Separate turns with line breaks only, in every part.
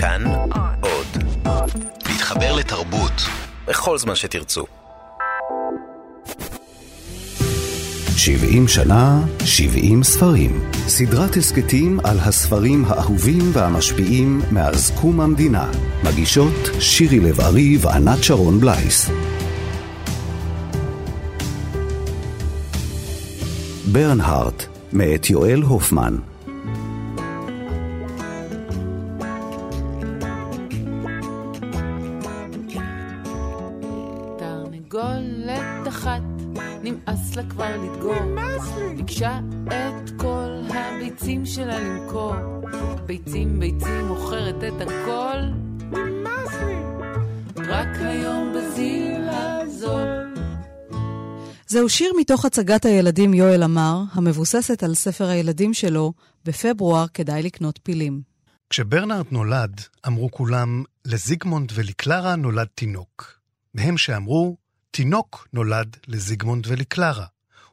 כאן עוד. להתחבר לתרבות בכל זמן שתרצו.
70 שנה, 70 ספרים. סדרת הסכתים על הספרים האהובים והמשפיעים מאז קום המדינה. מגישות שירי לב-ארי וענת שרון בלייס. ברנהארט, מאת יואל הופמן.
ביקשה את כל הביצים שלה למכור. ביצים, ביצים, מוכרת את הכל. רק היום בזיל הזול.
זהו שיר מתוך הצגת הילדים יואל אמר, המבוססת על ספר הילדים שלו, בפברואר כדאי לקנות פילים.
כשברנרד נולד, אמרו כולם, לזיגמונד ולקלרה נולד תינוק. מהם שאמרו, תינוק נולד לזיגמונד ולקלרה.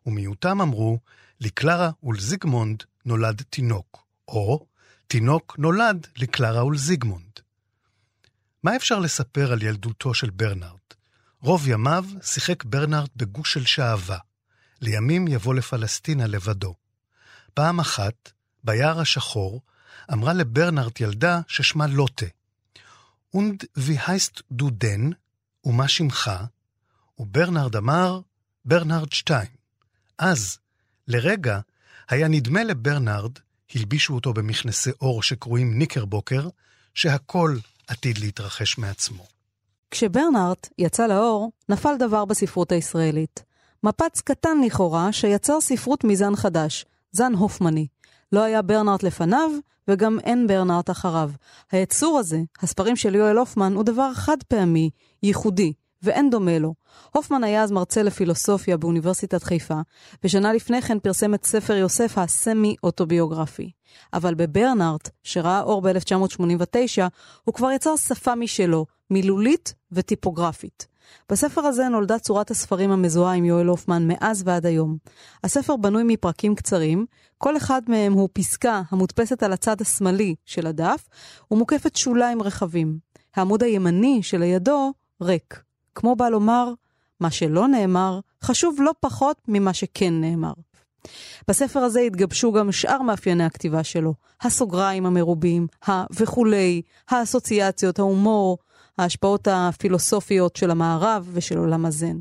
ומיעוטם אמרו, לקלרה ולזיגמונד נולד תינוק. או, תינוק נולד לקלרה ולזיגמונד. מה אפשר לספר על ילדותו של ברנרד? רוב ימיו שיחק ברנרד בגוש של שעווה. לימים יבוא לפלסטינה לבדו. פעם אחת, ביער השחור, אמרה לברנרד ילדה ששמה לוטה. Und wie heißt du denn? ומה שמך? וברנרד אמר, ברנרד שטיין. אז, לרגע, היה נדמה לברנרד, הלבישו אותו במכנסי אור שקרויים ניקרבוקר, שהכל עתיד להתרחש מעצמו.
כשברנארט יצא לאור, נפל דבר בספרות הישראלית. מפץ קטן לכאורה שיצר ספרות מזן חדש, זן הופמני. לא היה ברנארט לפניו, וגם אין ברנארט אחריו. היצור הזה, הספרים של יואל הופמן, הוא דבר חד פעמי, ייחודי, ואין דומה לו. הופמן היה אז מרצה לפילוסופיה באוניברסיטת חיפה, ושנה לפני כן פרסם את ספר יוסף הסמי-אוטוביוגרפי. אבל בברנארט, שראה אור ב-1989, הוא כבר יצר שפה משלו, מילולית וטיפוגרפית. בספר הזה נולדה צורת הספרים המזוהה עם יואל הופמן מאז ועד היום. הספר בנוי מפרקים קצרים, כל אחד מהם הוא פסקה המודפסת על הצד השמאלי של הדף, ומוקפת שוליים רחבים. העמוד הימני שלידו ריק. כמו בא לומר, מה שלא נאמר, חשוב לא פחות ממה שכן נאמר. בספר הזה התגבשו גם שאר מאפייני הכתיבה שלו, הסוגריים המרובים, ה וכולי, האסוציאציות, ההומור, ההשפעות הפילוסופיות של המערב ושל עולם הזן.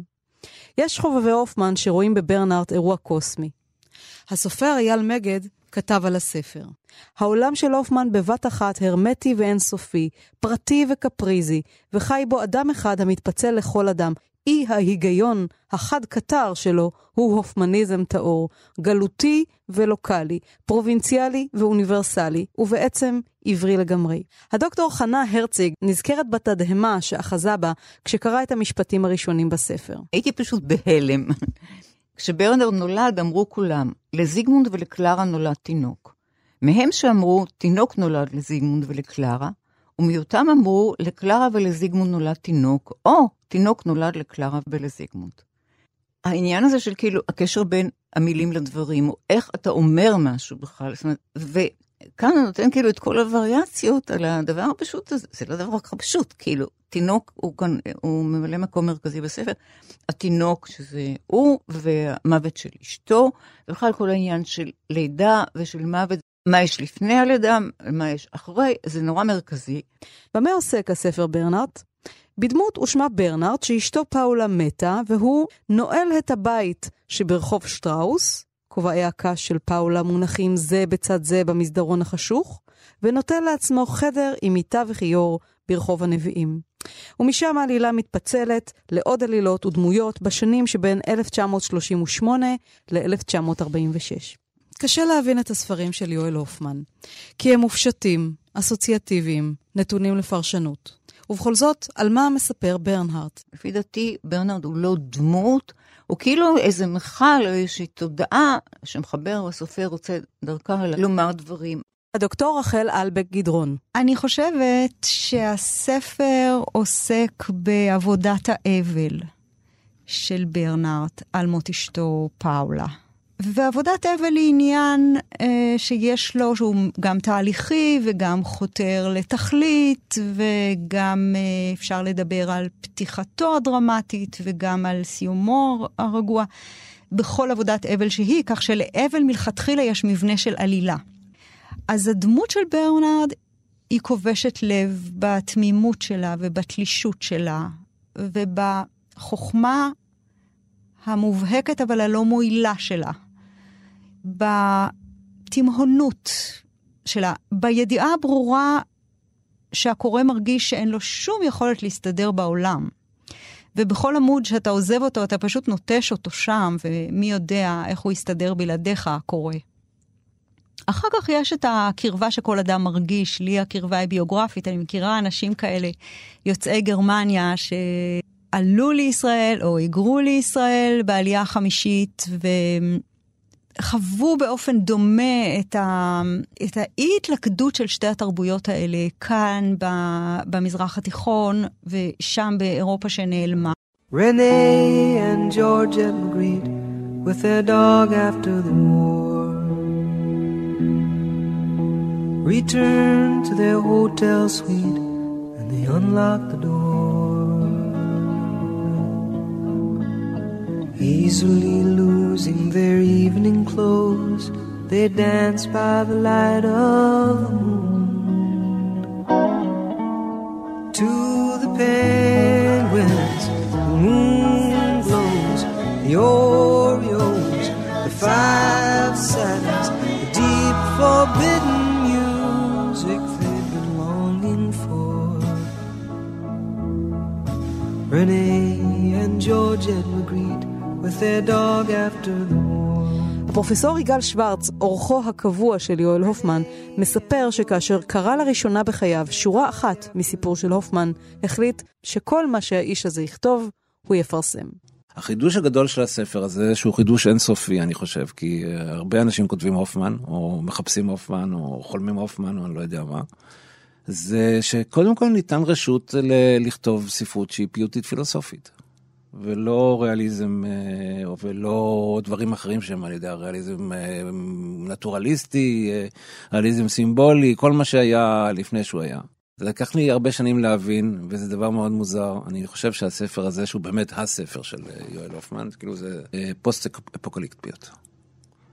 יש חובבי הופמן שרואים בברנארט אירוע קוסמי. הסופר אייל מגד כתב על הספר. העולם של הופמן בבת אחת הרמטי ואינסופי, פרטי וקפריזי, וחי בו אדם אחד המתפצל לכל אדם. אי ההיגיון החד-קטר שלו הוא הופמניזם טהור, גלותי ולוקאלי, פרובינציאלי ואוניברסלי, ובעצם עברי לגמרי. הדוקטור חנה הרציג נזכרת בתדהמה שאחזה בה כשקרא את המשפטים הראשונים בספר.
הייתי פשוט בהלם. כשברנר נולד אמרו כולם, לזיגמונד ולקלרה נולד תינוק. מהם שאמרו, תינוק נולד לזיגמונד ולקלרה, ומיעוטם אמרו, לקלרה ולזיגמונד נולד תינוק, או תינוק נולד לקלרה ולזיגמונד. העניין הזה של כאילו הקשר בין המילים לדברים, או איך אתה אומר משהו בכלל, זאת אומרת, וכאן אני נותן כאילו את כל הווריאציות על הדבר הפשוט הזה, זה לא דבר כל כך פשוט, כאילו, תינוק הוא כאן, הוא ממלא מקום מרכזי בספר, התינוק שזה הוא, והמוות של אשתו, ובכלל כל העניין של לידה ושל מוות, מה יש לפני הלידה, מה יש אחרי, זה נורא מרכזי.
במה עוסק הספר ברנארט? בדמות ושמה ברנארט שאשתו פאולה מתה, והוא נועל את הבית שברחוב שטראוס, כובעי הקש של פאולה מונחים זה בצד זה במסדרון החשוך, ונוטל לעצמו חדר עם מיטה וכיור ברחוב הנביאים. ומשם העלילה מתפצלת לעוד עלילות ודמויות בשנים שבין 1938 ל-1946. קשה להבין את הספרים של יואל הופמן, כי הם מופשטים, אסוציאטיביים, נתונים לפרשנות. ובכל זאת, על מה מספר ברנהארט?
לפי דעתי, ברנרד הוא לא דמות, הוא כאילו איזה מכל או איזושהי תודעה שמחבר הסופר רוצה דרכה לומר דברים.
הדוקטור רחל אלבק גדרון.
אני חושבת שהספר עוסק בעבודת האבל של ברנארט על מות אשתו פאולה. ועבודת אבל היא עניין אה, שיש לו, שהוא גם תהליכי וגם חותר לתכלית, וגם אה, אפשר לדבר על פתיחתו הדרמטית וגם על סיומו הרגוע, בכל עבודת אבל שהיא, כך שלאבל מלכתחילה יש מבנה של עלילה. אז הדמות של ברנרד היא כובשת לב בתמימות שלה ובתלישות שלה ובחוכמה המובהקת אבל הלא מועילה שלה. בתימהונות שלה, בידיעה הברורה שהקורא מרגיש שאין לו שום יכולת להסתדר בעולם. ובכל עמוד שאתה עוזב אותו, אתה פשוט נוטש אותו שם, ומי יודע איך הוא יסתדר בלעדיך, הקורא. אחר כך יש את הקרבה שכל אדם מרגיש, לי הקרבה היא ביוגרפית, אני מכירה אנשים כאלה, יוצאי גרמניה, שעלו לישראל או היגרו לישראל בעלייה החמישית, חוו באופן דומה את, ה, את האי-התלכדות של שתי התרבויות האלה כאן ב, במזרח התיכון ושם באירופה שנעלמה. רנה וג'ורג' Return to their hotel suite, and they unlock the door. Easily losing their evening clothes, they dance by the light of the moon. To the penguins, the moon glows, the Oreos, the five satins, the deep forbidden music they've been longing for. Renee and George Georgette Magritte with their dog after the war. הפרופסור יגאל שוורץ, אורחו הקבוע של יואל הופמן, מספר שכאשר קרא לראשונה בחייו שורה אחת מסיפור של הופמן, החליט שכל מה שהאיש הזה יכתוב, הוא יפרסם.
החידוש הגדול של הספר הזה, שהוא חידוש אינסופי, אני חושב, כי אה, הרבה אנשים כותבים הופמן, או מחפשים הופמן, או חולמים הופמן, או אני לא יודע מה. זה שקודם כל ניתן רשות ל- לכתוב ספרות שהיא פיוטית פילוסופית. ולא ריאליזם אה, ולא דברים אחרים שהם על ידי הריאליזם אה, נטורליסטי, אה, ריאליזם סימבולי, כל מה שהיה לפני שהוא היה. זה לקח לי הרבה שנים להבין, וזה דבר מאוד מוזר. אני חושב שהספר הזה, שהוא באמת הספר של יואל הופמן, כאילו זה פוסט אפוקליפטיות.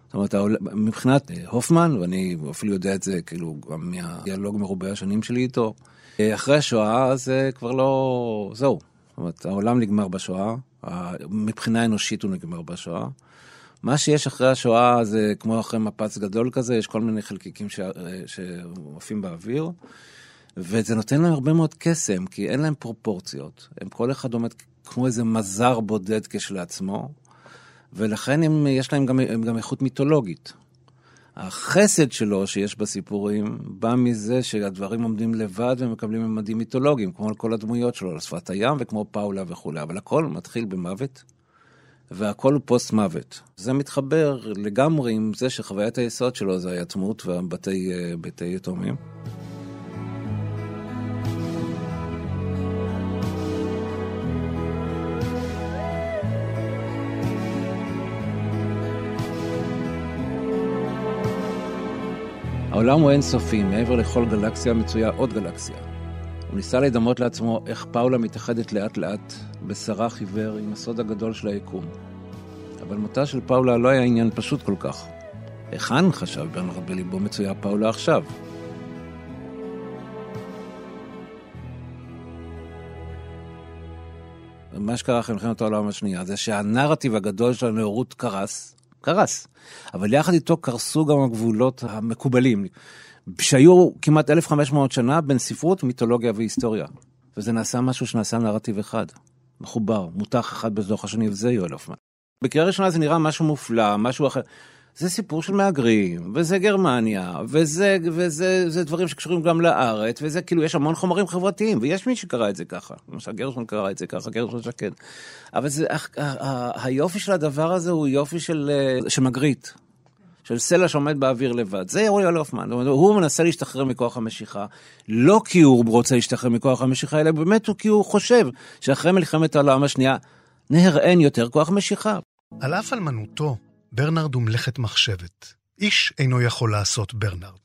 זאת אומרת, מבחינת הופמן, ואני אפילו יודע את זה כאילו גם מהדיאלוג מרובה השנים שלי איתו, אחרי השואה זה כבר לא... זהו. זאת אומרת, העולם נגמר בשואה, מבחינה אנושית הוא נגמר בשואה. מה שיש אחרי השואה זה כמו אחרי מפץ גדול כזה, יש כל מיני חלקיקים ש... שעפים באוויר, וזה נותן להם הרבה מאוד קסם, כי אין להם פרופורציות. הם כל אחד עומד כמו איזה מזר בודד כשלעצמו, ולכן הם, יש להם גם, גם איכות מיתולוגית. החסד שלו שיש בסיפורים בא מזה שהדברים עומדים לבד ומקבלים ממדים מיתולוגיים, כמו כל הדמויות שלו, על שפת הים וכמו פאולה וכולי, אבל הכל מתחיל במוות, והכל הוא פוסט מוות. זה מתחבר לגמרי עם זה שחוויית היסוד שלו זה היתמות והבתי יתומים. העולם הוא אינסופי, מעבר לכל גלקסיה מצויה עוד גלקסיה. הוא ניסה לדמות לעצמו איך פאולה מתאחדת לאט לאט בשרה חיוור עם הסוד הגדול של היקום. אבל מותה של פאולה לא היה עניין פשוט כל כך. היכן, חשב ברנרד בליבו, מצויה פאולה עכשיו? מה שקרה אחרי מלחמת העולם השנייה זה שהנרטיב הגדול של הנאורות קרס, קרס. אבל יחד איתו קרסו גם הגבולות המקובלים, שהיו כמעט 1,500 שנה בין ספרות, מיתולוגיה והיסטוריה. וזה נעשה משהו שנעשה נרטיב אחד, מחובר, מותח אחד בתוך השני, וזה יואל הופמן. בקריאה ראשונה זה נראה משהו מופלא, משהו אחר. זה סיפור של מהגרים, וזה גרמניה, וזה, וזה זה דברים שקשורים גם לארץ, וזה כאילו, יש המון חומרים חברתיים, ויש מי שקרא את זה ככה. למשל גרשון קרא את זה ככה, גרשון שקד. אבל זה, היופי של הדבר הזה הוא יופי של, אה, של מגריט. של סלע שעומד באוויר לבד. זה יורי הופמן. הוא מנסה להשתחרר מכוח המשיכה, לא כי הוא רוצה להשתחרר מכוח המשיכה, אלא באמת הוא כי הוא חושב שאחרי מלחמת העולם השנייה נהר אין יותר כוח משיכה.
על אף אלמנותו ברנרד הוא מלאכת מחשבת. איש אינו יכול לעשות ברנרד.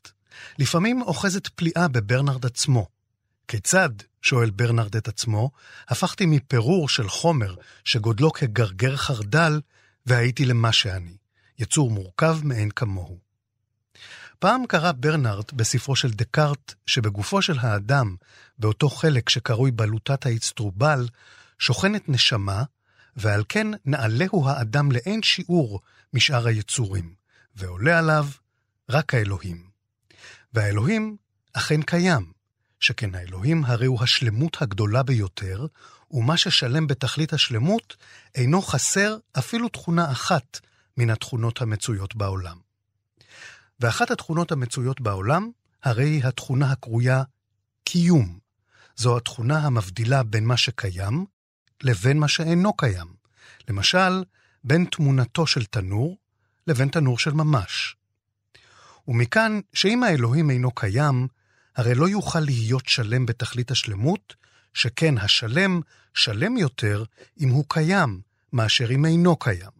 לפעמים אוחזת פליאה בברנרד עצמו. כיצד, שואל ברנרד את עצמו, הפכתי מפירור של חומר שגודלו כגרגר חרדל, והייתי למה שאני, יצור מורכב מאין כמוהו. פעם קרא ברנרד בספרו של דקארט שבגופו של האדם, באותו חלק שקרוי בלוטת האצטרובל, שוכנת נשמה, ועל כן נעלהו האדם לאין שיעור משאר היצורים, ועולה עליו רק האלוהים. והאלוהים אכן קיים, שכן האלוהים הרי הוא השלמות הגדולה ביותר, ומה ששלם בתכלית השלמות אינו חסר אפילו תכונה אחת מן התכונות המצויות בעולם. ואחת התכונות המצויות בעולם, הרי היא התכונה הקרויה קיום. זו התכונה המבדילה בין מה שקיים לבין מה שאינו קיים. למשל, בין תמונתו של תנור לבין תנור של ממש. ומכאן שאם האלוהים אינו קיים, הרי לא יוכל להיות שלם בתכלית השלמות, שכן השלם שלם יותר אם הוא קיים, מאשר אם אינו קיים.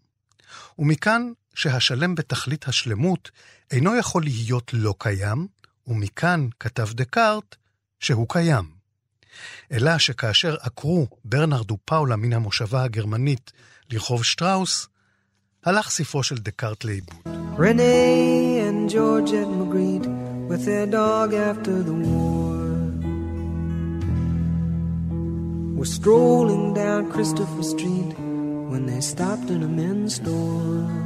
ומכאן שהשלם בתכלית השלמות אינו יכול להיות לא קיים, ומכאן כתב דקארט שהוא קיים. אלא שכאשר עקרו ברנרד ופאולה מן המושבה הגרמנית לרחוב שטראוס, הלך ספרו של דקארט לאיבוד. רנה and Georgette Magritte with their dog after the war were strolling down Christopher Street when they stopped in a men's store.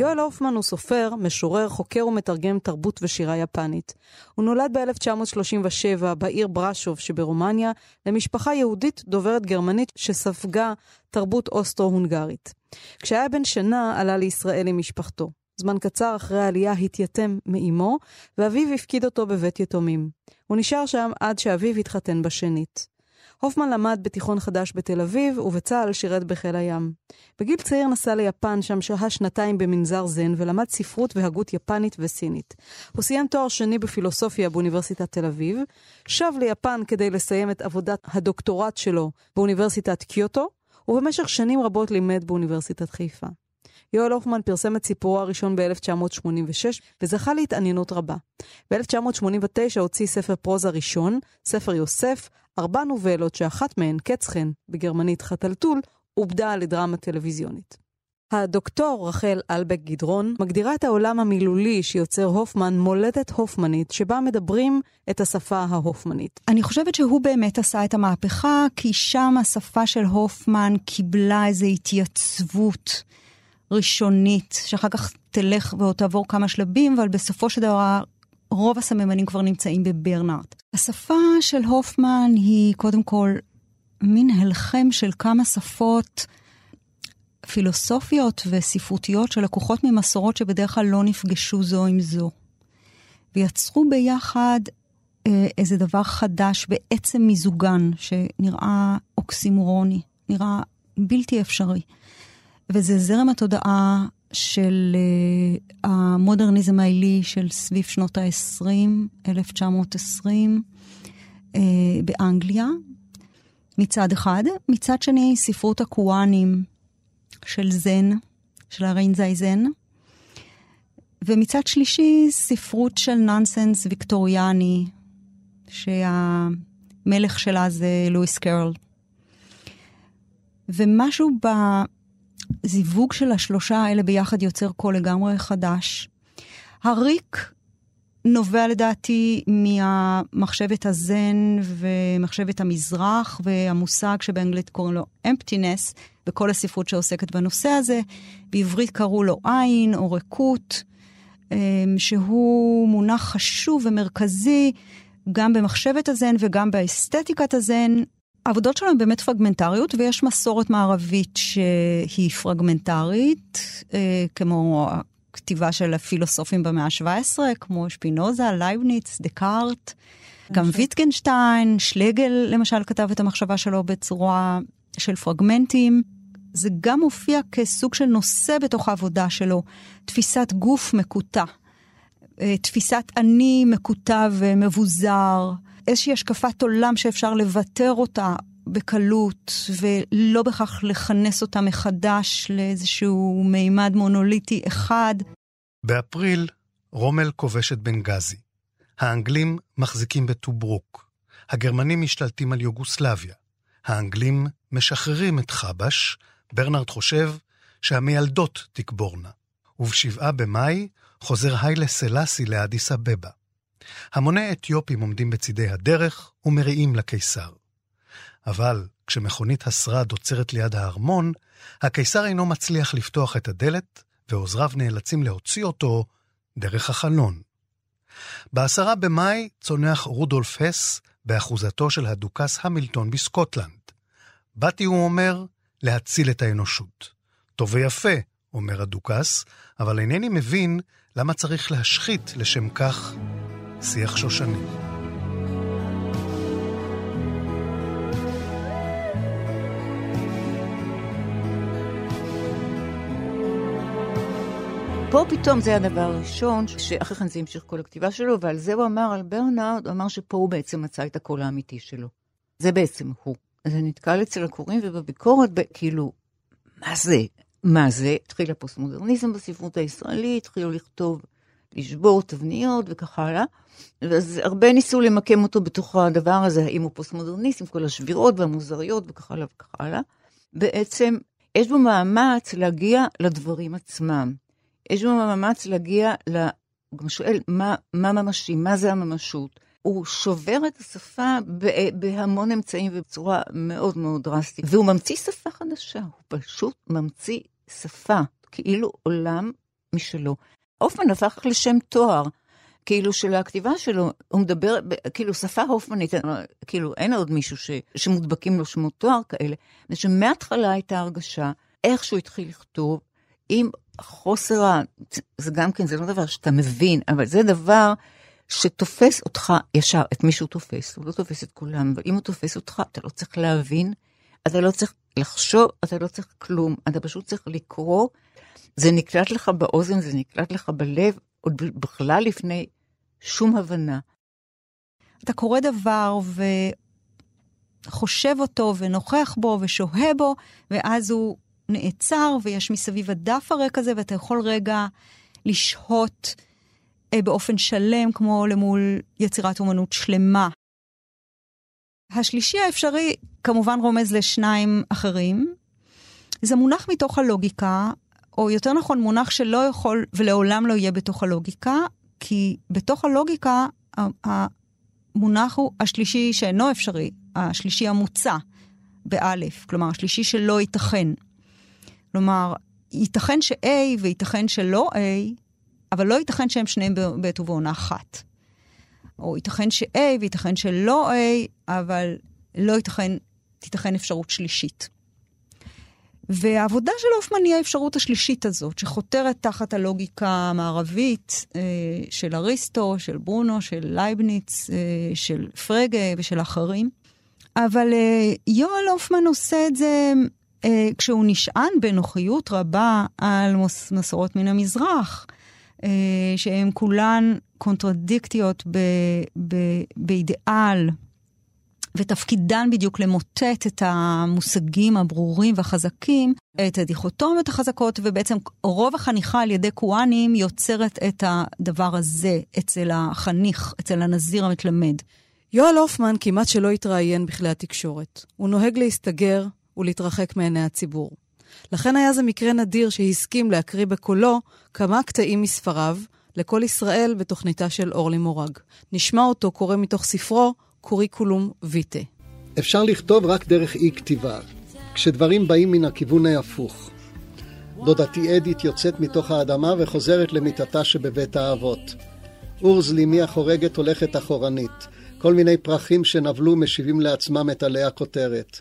יואל הופמן הוא סופר, משורר, חוקר ומתרגם תרבות ושירה יפנית. הוא נולד ב-1937 בעיר ברשוב שברומניה, למשפחה יהודית דוברת גרמנית שספגה תרבות אוסטרו-הונגרית. כשהיה בן שנה עלה לישראל עם משפחתו. זמן קצר אחרי העלייה התייתם מאימו, ואביו הפקיד אותו בבית יתומים. הוא נשאר שם עד שאביו התחתן בשנית. הופמן למד בתיכון חדש בתל אביב, ובצה"ל שירת בחיל הים. בגיל צעיר נסע ליפן, שם שהה שנתיים במנזר זן, ולמד ספרות והגות יפנית וסינית. הוא סיים תואר שני בפילוסופיה באוניברסיטת תל אביב, שב ליפן כדי לסיים את עבודת הדוקטורט שלו באוניברסיטת קיוטו, ובמשך שנים רבות לימד באוניברסיטת חיפה. יואל הופמן פרסם את סיפורו הראשון ב-1986 וזכה להתעניינות רבה. ב-1989 הוציא ספר פרוזה ראשון, ספר יוסף, ארבע נובלות שאחת מהן, קץ חן, בגרמנית חתלתול, עובדה לדרמה טלוויזיונית. הדוקטור רחל אלבק גדרון מגדירה את העולם המילולי שיוצר הופמן מולדת הופמנית, שבה מדברים את השפה ההופמנית.
אני חושבת שהוא באמת עשה את המהפכה, כי שם השפה של הופמן קיבלה איזו התייצבות ראשונית, שאחר כך תלך ותעבור כמה שלבים, אבל בסופו של דבר רוב הסממנים כבר נמצאים בברנארט. השפה של הופמן היא קודם כל מין הלחם של כמה שפות פילוסופיות וספרותיות שלקוחות ממסורות שבדרך כלל לא נפגשו זו עם זו. ויצרו ביחד אה, איזה דבר חדש בעצם מיזוגן, שנראה אוקסימורוני, נראה בלתי אפשרי. וזה זרם התודעה של uh, המודרניזם העילי של סביב שנות ה-20, 1920, uh, באנגליה, מצד אחד. מצד שני, ספרות הקוואנים של זן, של הריינזאי זן. ומצד שלישי, ספרות של נונסנס ויקטוריאני, שהמלך שלה זה לואיס קרול. ומשהו ב... הזיווג של השלושה האלה ביחד יוצר קול לגמרי חדש. הריק נובע לדעתי מהמחשבת הזן ומחשבת המזרח והמושג שבאנגלית קוראים לו emptiness, וכל הספרות שעוסקת בנושא הזה. בעברית קראו לו עין או ריקות, אמ, שהוא מונח חשוב ומרכזי גם במחשבת הזן וגם באסתטיקת הזן, העבודות שלו הן באמת פרגמנטריות, ויש מסורת מערבית שהיא פרגמנטרית, אה, כמו הכתיבה של הפילוסופים במאה ה-17, כמו שפינוזה, לייבניץ, דקארט, גם ויטגנשטיין, שלגל למשל כתב את המחשבה שלו בצורה של פרגמנטים. זה גם מופיע כסוג של נושא בתוך העבודה שלו, תפיסת גוף מקוטע, אה, תפיסת אני מקוטע ומבוזר. איזושהי השקפת עולם שאפשר לוותר אותה, בקלות, ולא בכך לכנס אותה מחדש לאיזשהו מימד מונוליטי אחד.
באפריל, רומל כובש את בנגזי. האנגלים מחזיקים בטוברוק. הגרמנים משתלטים על יוגוסלביה. האנגלים משחררים את חבש, ברנרד חושב שהמיילדות תקבורנה. ובשבעה במאי חוזר היילה סלאסי לאדיס אבבה. המוני אתיופים עומדים בצידי הדרך ומריעים לקיסר. אבל כשמכונית השרד עוצרת ליד הארמון, הקיסר אינו מצליח לפתוח את הדלת, ועוזריו נאלצים להוציא אותו דרך החלון. בעשרה במאי צונח רודולף הס באחוזתו של הדוכס המילטון בסקוטלנד. באתי, הוא אומר, להציל את האנושות. טוב ויפה, אומר הדוכס, אבל אינני מבין למה צריך להשחית לשם כך שיח שושני.
פה פתאום זה הדבר הראשון, שאחרי כן זה המשיך כל הכתיבה שלו, ועל זה הוא אמר, על ברנארד, הוא אמר שפה הוא בעצם מצא את הקול האמיתי שלו. זה בעצם הוא. זה נתקל אצל הקוראים ובביקורת, כאילו, מה זה? מה זה? התחיל הפוסט-מודרניזם בספרות הישראלית, התחילו לכתוב, לשבור תבניות וכך הלאה. ואז הרבה ניסו למקם אותו בתוך הדבר הזה, האם הוא פוסט-מודרניסט, עם כל השבירות והמוזריות וכך הלאה וכך הלאה. בעצם, יש בו מאמץ להגיע לדברים עצמם. יש בו מאמץ להגיע, ל... הוא גם שואל, מה, מה ממשי, מה זה הממשות? הוא שובר את השפה בהמון אמצעים ובצורה מאוד מאוד דרסטית, והוא ממציא שפה חדשה, הוא פשוט ממציא שפה, כאילו עולם משלו. הופמן הפך לשם תואר, כאילו של הכתיבה שלו, הוא מדבר, כאילו שפה הופמנית, כאילו אין עוד מישהו ש, שמודבקים לו שמות תואר כאלה, שמההתחלה הייתה הרגשה, איך שהוא התחיל לכתוב, עם חוסר ה... זה גם כן, זה לא דבר שאתה מבין, אבל זה דבר שתופס אותך ישר, את מי שהוא תופס, הוא לא תופס את כולם, אבל אם הוא תופס אותך, אתה לא צריך להבין, אתה לא צריך לחשוב, אתה לא צריך כלום, אתה פשוט צריך לקרוא, זה נקלט לך באוזן, זה נקלט לך בלב, עוד בכלל לפני שום הבנה.
אתה קורא דבר וחושב אותו ונוכח בו ושוהה בו, ואז הוא נעצר ויש מסביב הדף הריק הזה, ואתה יכול רגע לשהות אה, באופן שלם, כמו למול יצירת אומנות שלמה. השלישי האפשרי כמובן רומז לשניים אחרים. זה מונח מתוך הלוגיקה, או יותר נכון מונח שלא יכול ולעולם לא יהיה בתוך הלוגיקה, כי בתוך הלוגיקה המונח הוא השלישי שאינו אפשרי, השלישי המוצע, באלף, כלומר השלישי שלא ייתכן. כלומר, ייתכן ש-A וייתכן שלא A, אבל לא ייתכן שהם שניהם בעת ובעונה אחת. או ייתכן ש-A וייתכן שלא A, אבל לא ייתכן, תיתכן אפשרות שלישית. והעבודה של הופמן היא האפשרות השלישית הזאת, שחותרת תחת הלוגיקה המערבית אה, של אריסטו, של ברונו, של לייבניץ, אה, של פרגה ושל אחרים. אבל אה, יואל הופמן עושה את זה כשהוא נשען בנוחיות רבה על מס, מסורות מן המזרח, שהן כולן קונטרדיקטיות ב, ב, ותפקידן בדיוק למוטט את המושגים הברורים והחזקים, את הדיכוטומיות החזקות, ובעצם רוב החניכה על ידי קוואנים יוצרת את הדבר הזה אצל החניך, אצל הנזיר המתלמד.
יואל הופמן כמעט שלא התראיין בכלי התקשורת. הוא נוהג להסתגר ולהתרחק מעיני הציבור. לכן היה זה מקרה נדיר שהסכים להקריא בקולו כמה קטעים מספריו לכל ישראל בתוכניתה של אורלי מורג. נשמע אותו קורא מתוך ספרו קוריקולום ויטה.
אפשר לכתוב רק דרך אי כתיבה, כשדברים באים מן הכיוון ההפוך. דודתי אדית יוצאת מתוך האדמה וחוזרת למיטתה שבבית האבות. אורז לימי החורגת הולכת אחורנית. כל מיני פרחים שנבלו משיבים לעצמם את עלי הכותרת.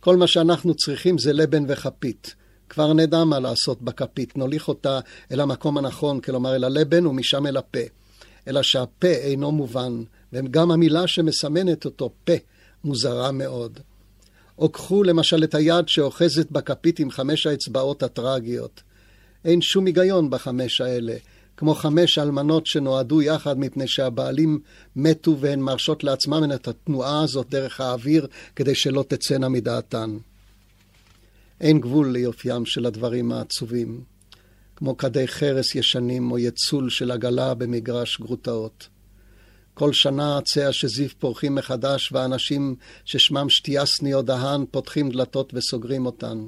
כל מה שאנחנו צריכים זה לבן וכפית. כבר נדע מה לעשות בכפית, נוליך אותה אל המקום הנכון, כלומר אל הלבן ומשם אל הפה. אלא שהפה אינו מובן, וגם המילה שמסמנת אותו, פה, מוזרה מאוד. או קחו למשל את היד שאוחזת בכפית עם חמש האצבעות הטרגיות. אין שום היגיון בחמש האלה. כמו חמש אלמנות שנועדו יחד מפני שהבעלים מתו והן מרשות לעצמן את התנועה הזאת דרך האוויר כדי שלא תצאנה מדעתן. אין גבול ליופיים של הדברים העצובים, כמו כדי חרס ישנים או יצול של עגלה במגרש גרוטאות. כל שנה עצי השזיף פורחים מחדש, ואנשים ששמם שטיאסני או דהן פותחים דלתות וסוגרים אותן.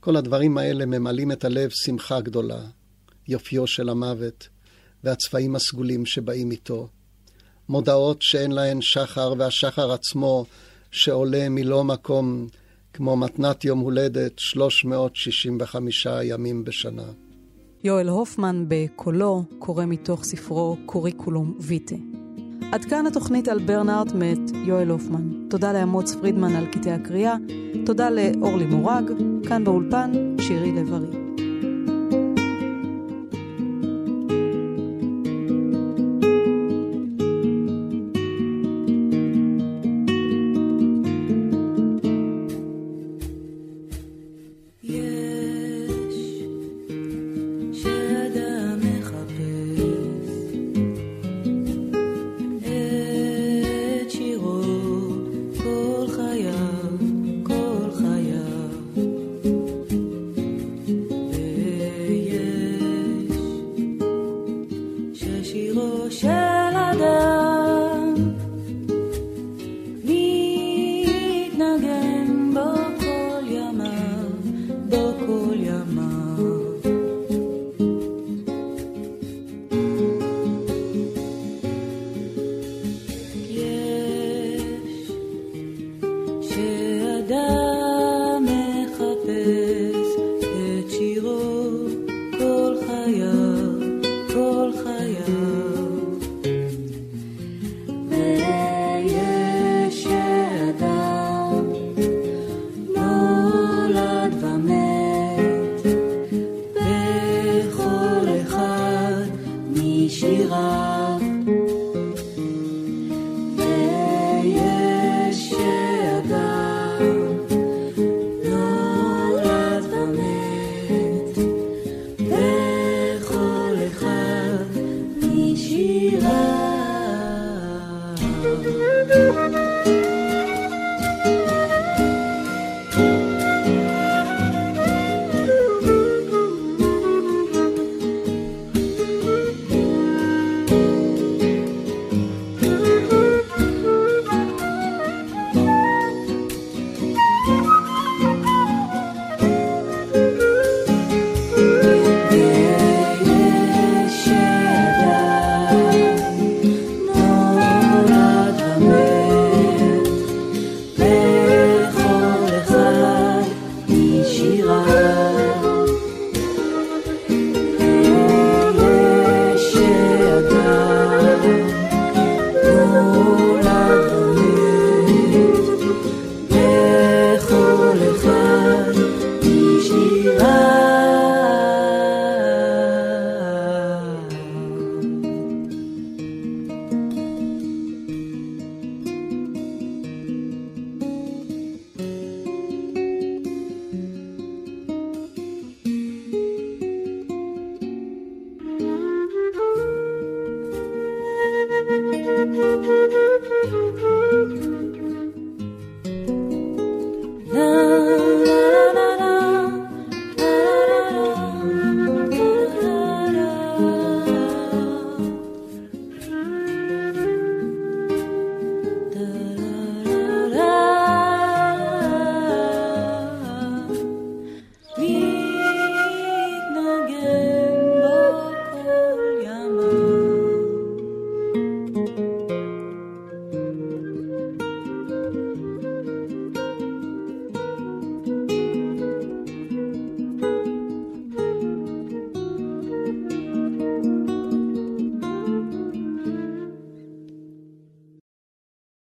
כל הדברים האלה ממלאים את הלב שמחה גדולה, יופיו של המוות, והצבעים הסגולים שבאים איתו. מודעות שאין להן שחר, והשחר עצמו שעולה מלא מקום, כמו מתנת יום הולדת 365 ימים בשנה.
יואל הופמן בקולו קורא מתוך ספרו קוריקולום ויטה. עד כאן התוכנית על ברנארט מאת יואל הופמן. תודה לאמוץ פרידמן על קטעי הקריאה, תודה לאורלי מורג, כאן באולפן שירי לב-ארי.